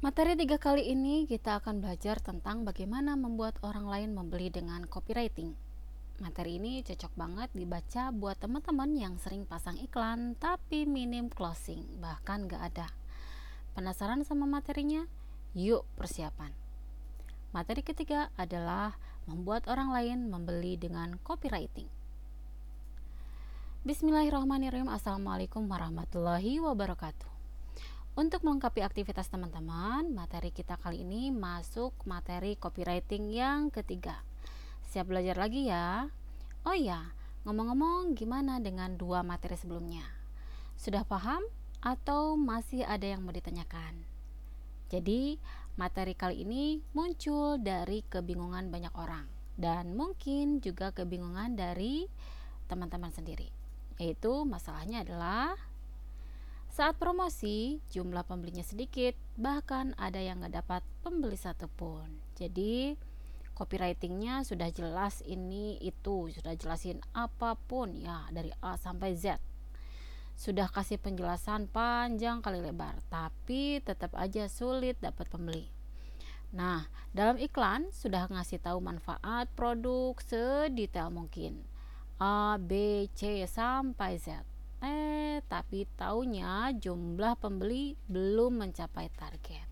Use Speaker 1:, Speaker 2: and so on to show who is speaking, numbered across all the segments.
Speaker 1: Materi tiga kali ini kita akan belajar tentang bagaimana membuat orang lain membeli dengan copywriting. Materi ini cocok banget dibaca buat teman-teman yang sering pasang iklan tapi minim closing, bahkan gak ada. Penasaran sama materinya? Yuk persiapan. Materi ketiga adalah membuat orang lain membeli dengan copywriting. Bismillahirrahmanirrahim. Assalamualaikum warahmatullahi wabarakatuh. Untuk melengkapi aktivitas teman-teman, materi kita kali ini masuk materi copywriting yang ketiga. Siap belajar lagi ya? Oh ya, ngomong-ngomong gimana dengan dua materi sebelumnya? Sudah paham atau masih ada yang mau ditanyakan? Jadi, materi kali ini muncul dari kebingungan banyak orang dan mungkin juga kebingungan dari teman-teman sendiri. Yaitu masalahnya adalah saat promosi, jumlah pembelinya sedikit, bahkan ada yang nggak dapat pembeli satupun. Jadi, copywritingnya sudah jelas ini itu, sudah jelasin apa pun ya dari A sampai Z. Sudah kasih penjelasan panjang kali lebar, tapi tetap aja sulit dapat pembeli. Nah, dalam iklan sudah ngasih tahu manfaat produk sedetail mungkin. A, B, C sampai Z Eh, tapi taunya jumlah pembeli belum mencapai target.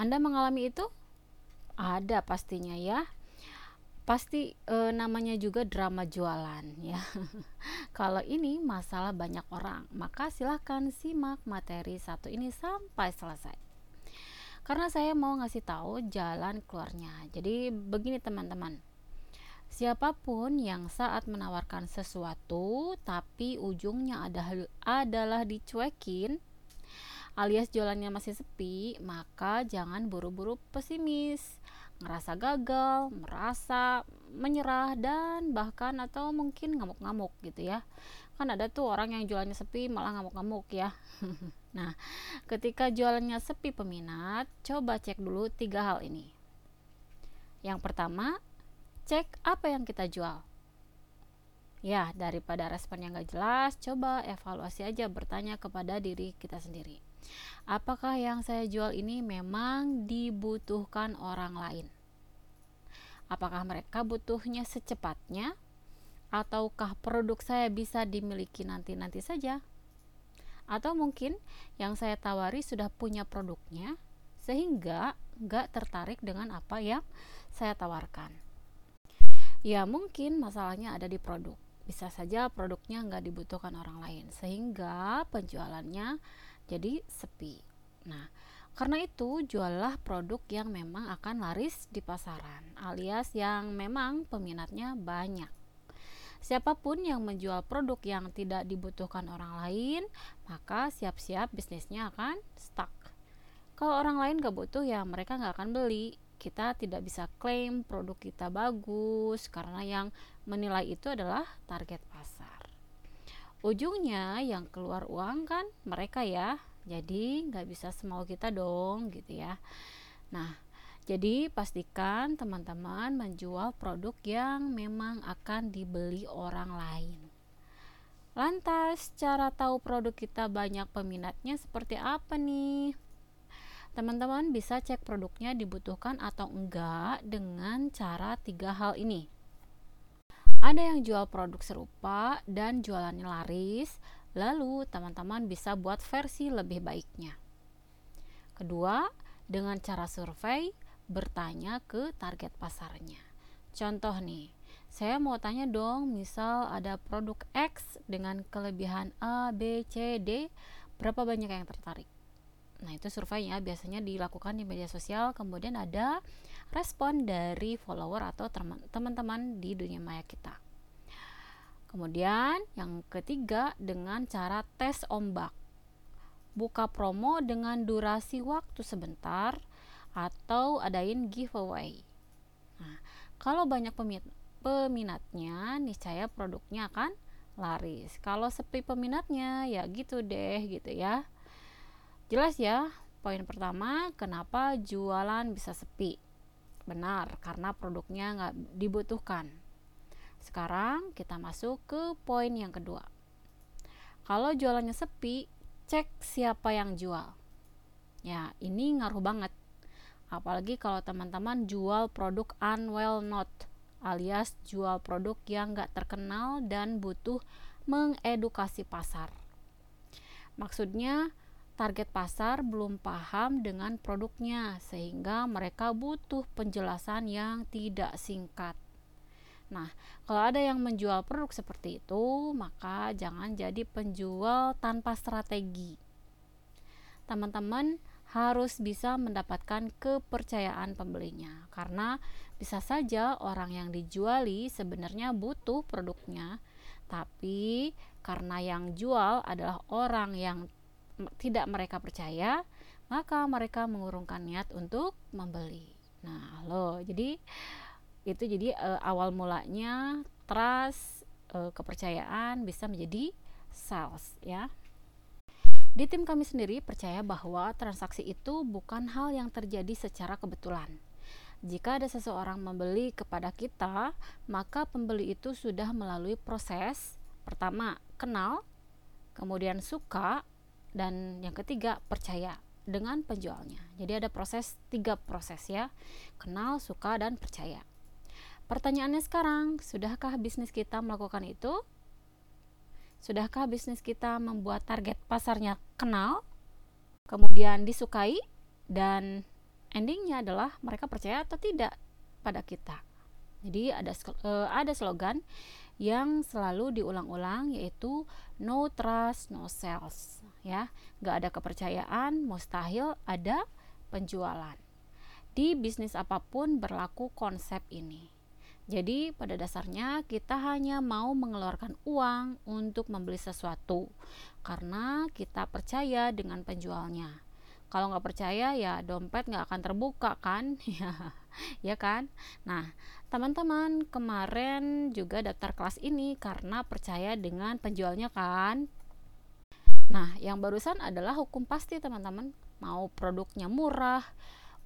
Speaker 1: Anda mengalami itu? Ada pastinya ya. Pasti e, namanya juga drama jualan ya. Kalau ini masalah banyak orang, maka silahkan simak materi satu ini sampai selesai. Karena saya mau ngasih tahu jalan keluarnya. Jadi begini teman-teman Siapa pun yang saat menawarkan sesuatu tapi ujungnya adalah dicuekin alias jualannya masih sepi, maka jangan buru-buru pesimis, ngerasa gagal, merasa menyerah dan bahkan atau mungkin ngamuk-ngamuk gitu ya. Kan ada tuh orang yang jualannya sepi malah ngamuk-ngamuk ya. nah, ketika jualannya sepi peminat, coba cek dulu tiga hal ini. Yang pertama, cek apa yang kita jual. Ya, daripada respon yang gak jelas, coba evaluasi aja bertanya kepada diri kita sendiri. Apakah yang saya jual ini memang dibutuhkan orang lain? Apakah mereka butuhnya secepatnya? Ataukah produk saya bisa dimiliki nanti-nanti saja? Atau mungkin yang saya tawari sudah punya produknya, sehingga gak tertarik dengan apa yang saya tawarkan. Ya mungkin masalahnya ada di produk. Bisa saja produknya nggak dibutuhkan orang lain sehingga penjualannya jadi sepi. Nah, karena itu juallah produk yang memang akan laris di pasaran alias yang memang peminatnya banyak. Siapa pun yang menjual produk yang tidak dibutuhkan orang lain, maka siap-siap bisnisnya akan stuck. Kalau orang lain gak butuh ya mereka nggak akan beli kita tidak bisa klaim produk kita bagus karena yang menilai itu adalah target pasar. Ujungnya yang keluar uang kan mereka ya, jadi nggak bisa semau kita dong gitu ya. Nah, jadi pastikan teman-teman menjual produk yang memang akan dibeli orang lain. Lantas, cara tahu produk kita banyak peminatnya seperti apa nih? Teman-teman bisa cek produknya dibutuhkan atau enggak dengan cara tiga hal ini. Ada yang jual produk serupa dan jualannya laris, lalu teman-teman bisa buat versi lebih baiknya. Kedua, dengan cara survei, bertanya ke target pasarnya. Contoh nih, saya mau tanya dong, misal ada produk X dengan kelebihan A, B, C, D, berapa banyak yang tertarik? Nah, itu surveinya biasanya dilakukan di media sosial, kemudian ada respon dari follower atau teman-teman di dunia maya kita. Kemudian yang ketiga dengan cara tes ombak. Buka promo dengan durasi waktu sebentar atau adain giveaway. Nah, kalau banyak peminatnya, niscaya produknya akan laris. Kalau sepi peminatnya, ya gitu deh gitu ya. Jelas ya, poin pertama, kenapa jualan bisa sepi? Benar, karena produknya nggak dibutuhkan. Sekarang kita masuk ke poin yang kedua. Kalau jualannya sepi, cek siapa yang jual. Ya, ini ngaruh banget. Apalagi kalau teman-teman jual produk unwell not alias jual produk yang gak terkenal dan butuh mengedukasi pasar. Maksudnya, target pasar belum paham dengan produknya, sehingga mereka butuh penjelasan yang tidak singkat. Nah, kalau ada yang menjual produk seperti itu, maka jangan jadi penjual tanpa strategi. Teman-teman harus bisa mendapatkan kepercayaan pembelinya, karena bisa saja orang yang dijuali sebenarnya butuh produknya, tapi karena yang jual adalah orang yang tidak mereka percaya, maka mereka mengurungkan niat untuk membeli. Nah, lo jadi itu jadi e, awal mulanya trust e, kepercayaan bisa menjadi sales ya di tim kami sendiri percaya bahwa transaksi itu bukan hal yang terjadi secara kebetulan. Jika ada seseorang membeli kepada kita, maka pembeli itu sudah melalui proses pertama kenal, kemudian suka, dan yang ketiga percaya dengan penjualnya. Jadi ada proses tiga proses ya, kenal, suka, dan percaya. Pertanyaannya sekarang, sudahkah bisnis kita melakukan itu? Sudahkah bisnis kita membuat target pasarnya kenal, kemudian disukai, dan endingnya adalah mereka percaya atau tidak pada kita? Jadi ada uh, ada slogan yang selalu diulang-ulang yaitu no trust no sales ya nggak ada kepercayaan mustahil ada penjualan di bisnis apa pun berlaku konsep ini jadi pada dasarnya kita hanya mau mengeluarkan uang untuk membeli sesuatu karena kita percaya dengan penjualnya. Kalau nggak percaya ya dompet nggak akan terbuka kan, ya, ya kan. Nah teman-teman kemarin juga daftar kelas ini karena percaya dengan penjualnya kan. Nah yang barusan adalah hukum pasti teman-teman. Mau produknya murah,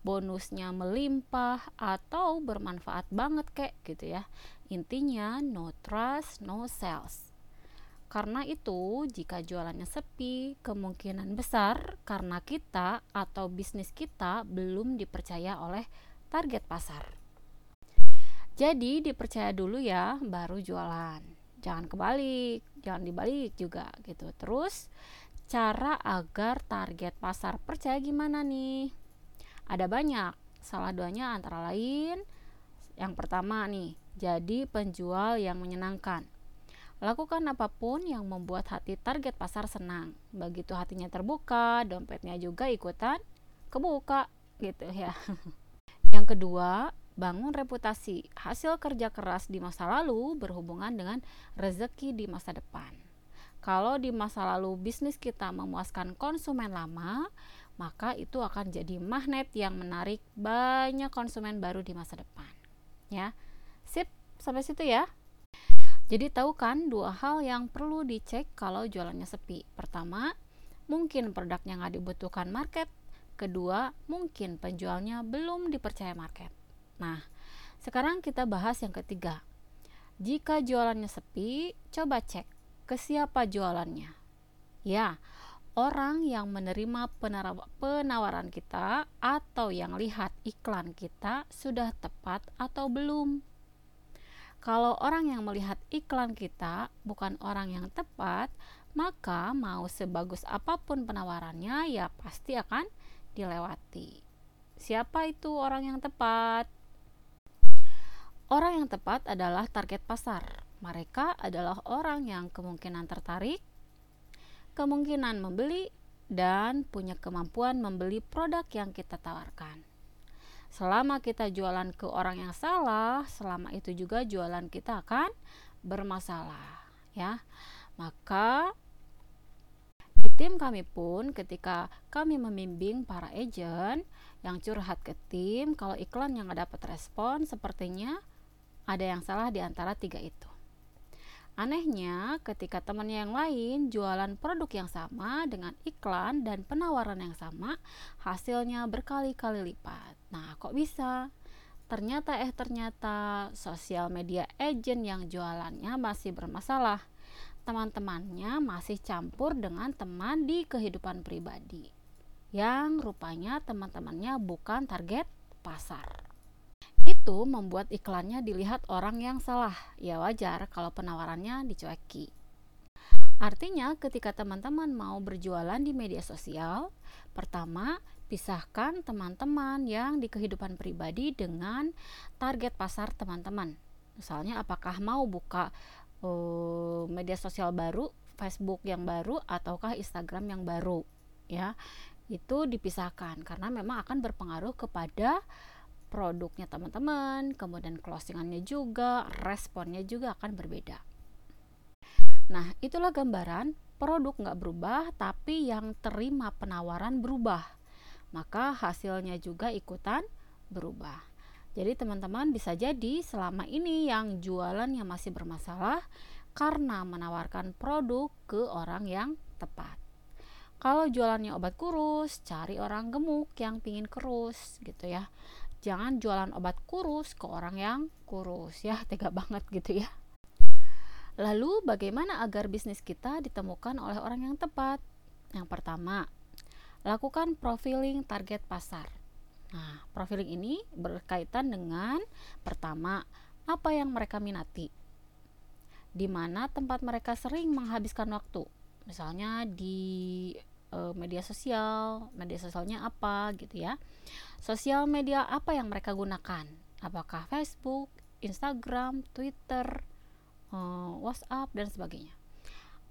Speaker 1: bonusnya melimpah atau bermanfaat banget kek gitu ya. Intinya no trust no sales. Karena itu jika jualannya sepi kemungkinan besar karena kita atau bisnis kita belum dipercaya oleh target pasar. Jadi dipercaya dulu ya baru jualan jangan kebalik jangan dibalik juga gitu terus cara agar target pasar percaya gimana nih ada banyak. Salah duanya antara lain yang pertama nih, jadi penjual yang menyenangkan. Lakukan apa pun yang membuat hati target pasar senang. Begitu hatinya terbuka, dompetnya juga ikutan kebuka gitu ya. yang kedua, bangun reputasi. Hasil kerja keras di masa lalu berhubungan dengan rezeki di masa depan. Kalau di masa lalu bisnis kita memuaskan konsumen lama, maka itu akan jadi magnet yang menarik banyak konsumen baru di masa depan. Ya. Sip, sampai situ ya. Jadi tahu kan dua hal yang perlu dicek kalau jualannya sepi. Pertama, mungkin produknya nggak dibutuhkan market. Kedua, mungkin penjualnya belum dipercaya market. Nah, sekarang kita bahas yang ketiga. Jika jualannya sepi, coba cek ke siapa jualannya. Ya, orang yang menerima penawaran kita atau yang lihat iklan kita sudah tepat atau belum. Kalau orang yang melihat iklan kita bukan orang yang tepat, maka mau sebagus apa pun penawarannya ya pasti akan dilewati. Siapa itu orang yang tepat? Orang yang tepat adalah target pasar. Mereka adalah orang yang kemungkinan tertarik kemungkinan membeli, dan punya kemampuan membeli produk yang kita tawarkan. Selama kita jualan ke orang yang salah, selama itu juga jualan kita akan bermasalah, ya. Maka di tim kami pun ketika kami membimbing para agent yang curhat ke tim kalau iklan yang dapat respon sepertinya ada yang salah di antara tiga itu. Anehnya, ketika temannya yang lain jualan produk yang sama dengan iklan dan penawaran yang sama, hasilnya berkali-kali lipat. Nah, kok bisa? Ternyata eh ternyata sosial media agent yang jualannya masih bermasalah. Teman-temannya masih campur dengan teman di kehidupan pribadi. yang rupanya teman-temannya bukan target pasar. Itu membuat iklannya dilihat orang yang salah. Ya wajar kalau penawarannya dicueki. Artinya, ketika teman-teman mau berjualan di media sosial, pertama pisahkan teman-teman yang di kehidupan pribadi dengan target pasar teman-teman. Misalnya, apakah mau buka uh, media sosial baru, Facebook yang baru, ataukah Instagram yang baru, ya itu dipisahkan karena memang akan berpengaruh kepada produknya teman-teman, kemudian closingannya juga, responnya juga akan berbeda. Nah, itulah gambaran produk nggak berubah, tapi yang terima penawaran berubah. Maka hasilnya juga ikutan berubah. Jadi teman-teman bisa jadi selama ini yang jualannya masih bermasalah karena menawarkan produk ke orang yang tepat. Kalau jualannya obat kurus, cari orang gemuk yang pingin kurus gitu ya. Jangan jualan obat kurus ke orang yang kurus ya, tega banget gitu ya. Lalu bagaimana agar bisnis kita ditemukan oleh orang yang tepat? Yang pertama, lakukan profiling target pasar. Nah, profiling ini berkaitan dengan pertama, apa yang mereka minati. Di mana tempat mereka sering menghabiskan waktu. Misalnya di uh, media sosial, media sosialnya apa gitu ya. Sosial media apa yang mereka gunakan? Apakah Facebook, Instagram, Twitter, uh, WhatsApp dan sebagainya.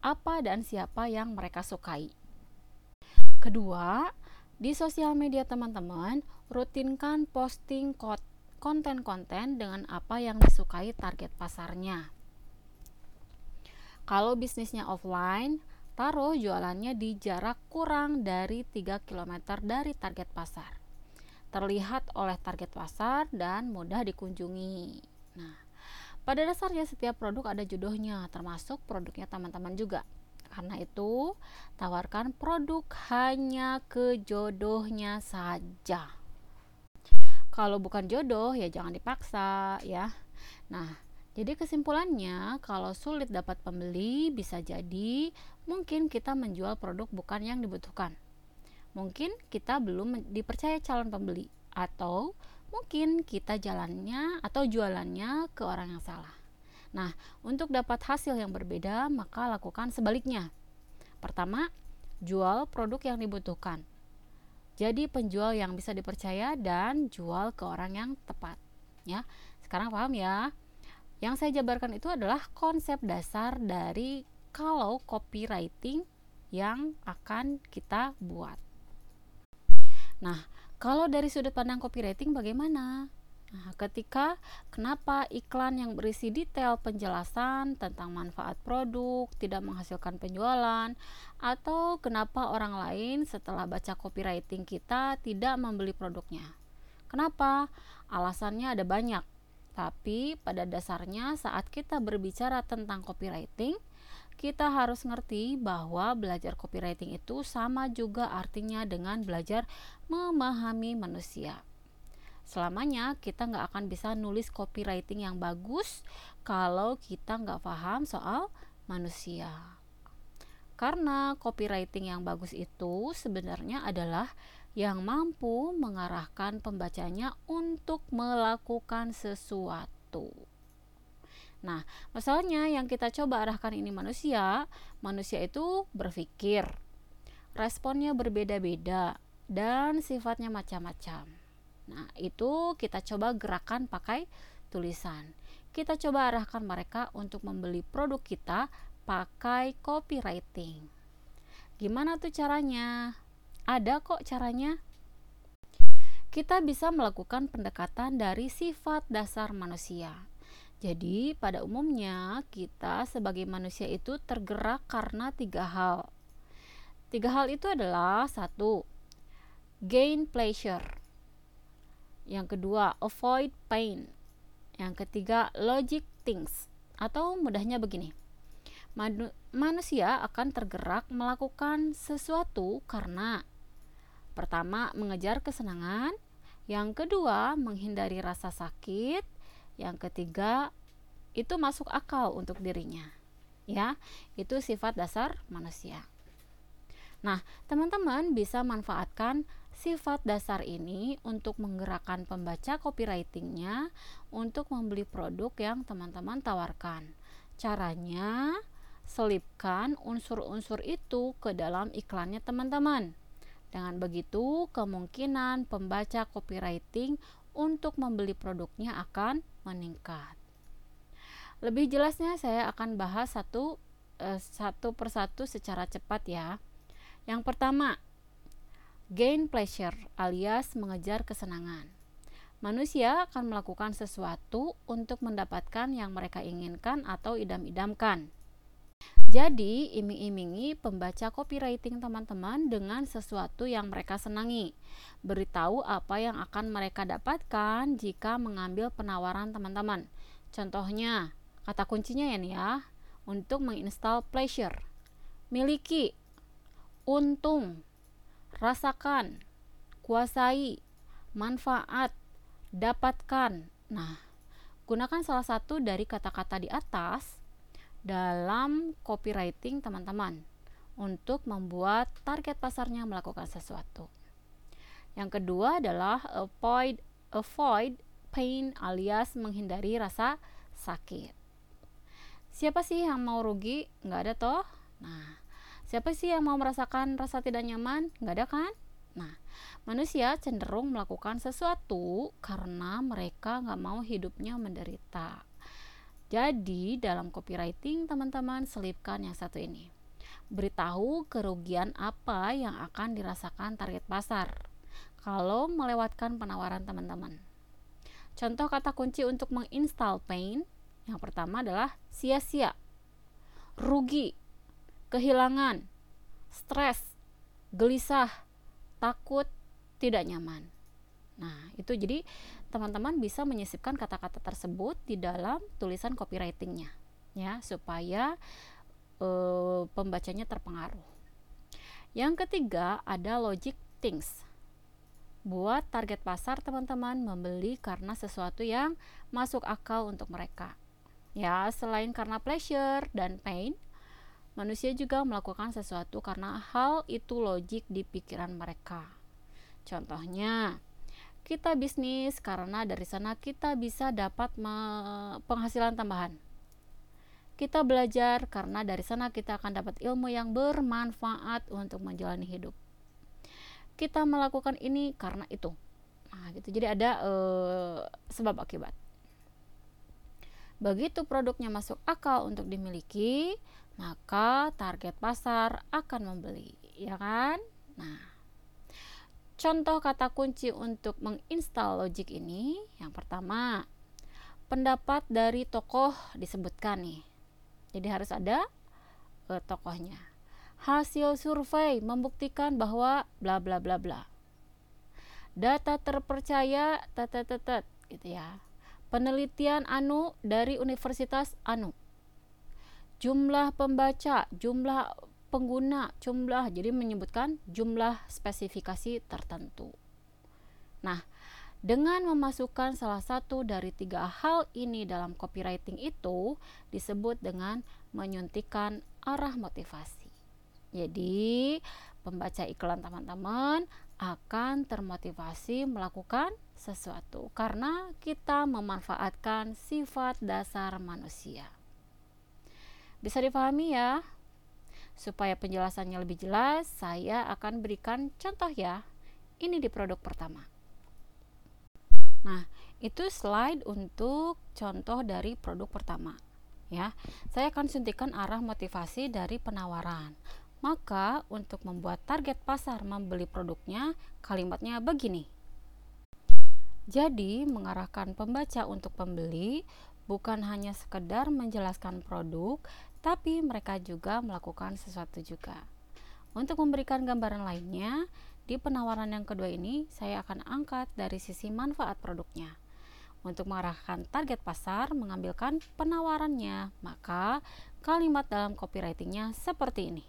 Speaker 1: Apa dan siapa yang mereka sukai? Kedua, di sosial media teman-teman, rutinkan posting konten-konten dengan apa yang disukai target pasarnya. Kalau bisnisnya offline, Taruh jualannya di jarak kurang dari 3 km dari target pasar. Terlihat oleh target pasar dan mudah dikunjungi. Nah, pada dasarnya setiap produk ada jodohnya, termasuk produknya teman-teman juga. Karena itu, tawarkan produk hanya ke jodohnya saja. Kalau bukan jodoh ya jangan dipaksa ya. Nah, jadi kesimpulannya, kalau sulit dapat pembeli, bisa jadi mungkin kita menjual produk bukan yang dibutuhkan. Mungkin kita belum dipercaya calon pembeli atau mungkin kita jalannya atau jualannya ke orang yang salah. Nah, untuk dapat hasil yang berbeda, maka lakukan sebaliknya. Pertama, jual produk yang dibutuhkan. Jadi penjual yang bisa dipercaya dan jual ke orang yang tepat, ya. Sekarang paham ya? Yang saya jabarkan itu adalah konsep dasar dari kalau copywriting yang akan kita buat. Nah, kalau dari sudut pandang copywriting bagaimana? Nah, ketika kenapa iklan yang berisi detail penjelasan tentang manfaat produk tidak menghasilkan penjualan atau kenapa orang lain setelah baca copywriting kita tidak membeli produknya? Kenapa? Alasannya ada banyak. Tapi pada dasarnya saat kita berbicara tentang copywriting, kita harus ngerti bahwa belajar copywriting itu sama juga artinya dengan belajar memahami manusia. Selamanya kita nggak akan bisa nulis copywriting yang bagus kalau kita nggak paham soal manusia. Karena copywriting yang bagus itu sebenarnya adalah yang mampu mengarahkan pembacanya untuk melakukan sesuatu. Nah, masalahnya yang kita coba arahkan ini manusia, manusia itu berpikir, responnya berbeda-beda, dan sifatnya macam-macam. Nah, itu kita coba gerakan pakai tulisan. Kita coba arahkan mereka untuk membeli produk kita pakai copywriting. Gimana tuh caranya? Ada kok caranya. Kita bisa melakukan pendekatan dari sifat dasar manusia. Jadi, pada umumnya kita sebagai manusia itu tergerak karena tiga hal. Tiga hal itu adalah satu, gain pleasure. Yang kedua, avoid pain. Yang ketiga, logic things. Atau mudahnya begini, manusia akan tergerak melakukan sesuatu karena Pertama, mengejar kesenangan. Yang kedua, menghindari rasa sakit. Yang ketiga, itu masuk akal untuk dirinya. Ya, itu sifat dasar manusia. Nah, teman-teman bisa manfaatkan sifat dasar ini untuk menggerakkan pembaca copywritingnya untuk membeli produk yang teman-teman tawarkan. Caranya, selipkan unsur-unsur itu ke dalam iklannya teman-teman. Dengan begitu, kemungkinan pembaca copywriting untuk membeli produknya akan meningkat. Lebih jelasnya saya akan bahas satu eh, satu persatu secara cepat ya. Yang pertama, gain pleasure alias mengejar kesenangan. Manusia akan melakukan sesuatu untuk mendapatkan yang mereka inginkan atau idam-idamkan. Jadi, iming-imingi pembaca copywriting teman-teman dengan sesuatu yang mereka senangi. Beritahu apa yang akan mereka dapatkan jika mengambil penawaran teman-teman. Contohnya, kata kuncinya ya nih ya, untuk menginstal pleasure. Miliki, untung, rasakan, kuasai, manfaat, dapatkan. Nah, gunakan salah satu dari kata-kata di atas dalam copywriting teman-teman untuk membuat target pasarnya melakukan sesuatu. Yang kedua adalah avoid avoid pain alias menghindari rasa sakit. Siapa sih yang mau rugi? Nggak ada toh. Nah, siapa sih yang mau merasakan rasa tidak nyaman? Nggak ada kan? Nah, manusia cenderung melakukan sesuatu karena mereka nggak mau hidupnya menderita. Jadi, dalam copywriting, teman-teman selipkan yang satu ini. Beritahu kerugian apa yang akan dirasakan target pasar kalau melewatkan penawaran teman-teman. Contoh kata kunci untuk menginstal pain yang pertama adalah sia-sia, rugi, kehilangan, stres, gelisah, takut, tidak nyaman. Nah, itu jadi teman-teman bisa menyisipkan kata-kata tersebut di dalam tulisan copywritingnya ya supaya e, pembacanya terpengaruh. Yang ketiga ada logic things. Buat target pasar teman-teman membeli karena sesuatu yang masuk akal untuk mereka. Ya, selain karena pleasure dan pain, manusia juga melakukan sesuatu karena hal itu logik di pikiran mereka. Contohnya, kita bisnis karena dari sana kita bisa dapat penghasilan tambahan. Kita belajar karena dari sana kita akan dapat ilmu yang bermanfaat untuk menjalani hidup. Kita melakukan ini karena itu. Nah, gitu. Jadi ada uh, sebab akibat begitu produknya masuk akal untuk dimiliki, maka target pasar akan membeli, ya kan? Nah, contoh kata kunci untuk menginstal logic ini yang pertama, pendapat dari tokoh disebutkan nih. Jadi harus ada uh, tokohnya. Hasil survei membuktikan bahwa bla bla bla bla. Data terpercaya tetetetet gitu ya penelitian anu dari Universitas anu jumlah pembaca jumlah pengguna jumlah jadi menyebutkan jumlah spesifikasi tertentu nah dengan memasukkan salah satu dari tiga hal ini dalam copywriting itu disebut dengan menyuntikkan arah motivasi jadi pembaca iklan teman-teman akan termotivasi melakukan sesuatu karena kita memanfaatkan sifat dasar manusia. Bisa dipahami ya? Supaya penjelasannya lebih jelas, saya akan berikan contoh ya. Ini di produk pertama. Nah, itu slide untuk contoh dari produk pertama. Ya, saya akan suntikan arah motivasi dari penawaran. Maka, untuk membuat target pasar membeli produknya, kalimatnya begini. Jadi, mengarahkan pembaca untuk pembeli bukan hanya sekedar menjelaskan produk, tapi mereka juga melakukan sesuatu juga. Untuk memberikan gambaran lainnya, di penawaran yang kedua ini saya akan angkat dari sisi manfaat produknya. Untuk mengarahkan target pasar mengambilkan penawarannya, maka kalimat dalam copywritingnya seperti ini.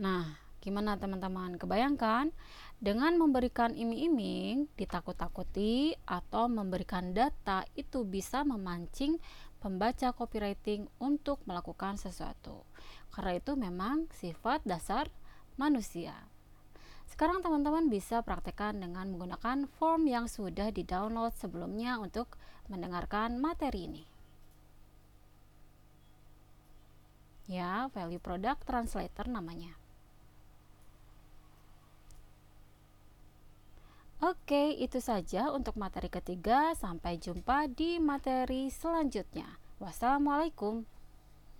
Speaker 1: Nah, gimana teman-teman? Kebayangkan dengan memberikan iming-iming, ditakut-takuti atau memberikan data itu bisa memancing pembaca copywriting untuk melakukan sesuatu. karena itu memang sifat dasar manusia. Sekarang teman-teman bisa praktekkan dengan menggunakan form yang sudah di-download sebelumnya untuk mendengarkan materi ini. Ya, value product translator namanya. Oke, itu saja untuk materi ketiga. Sampai jumpa di materi selanjutnya. Wassalamualaikum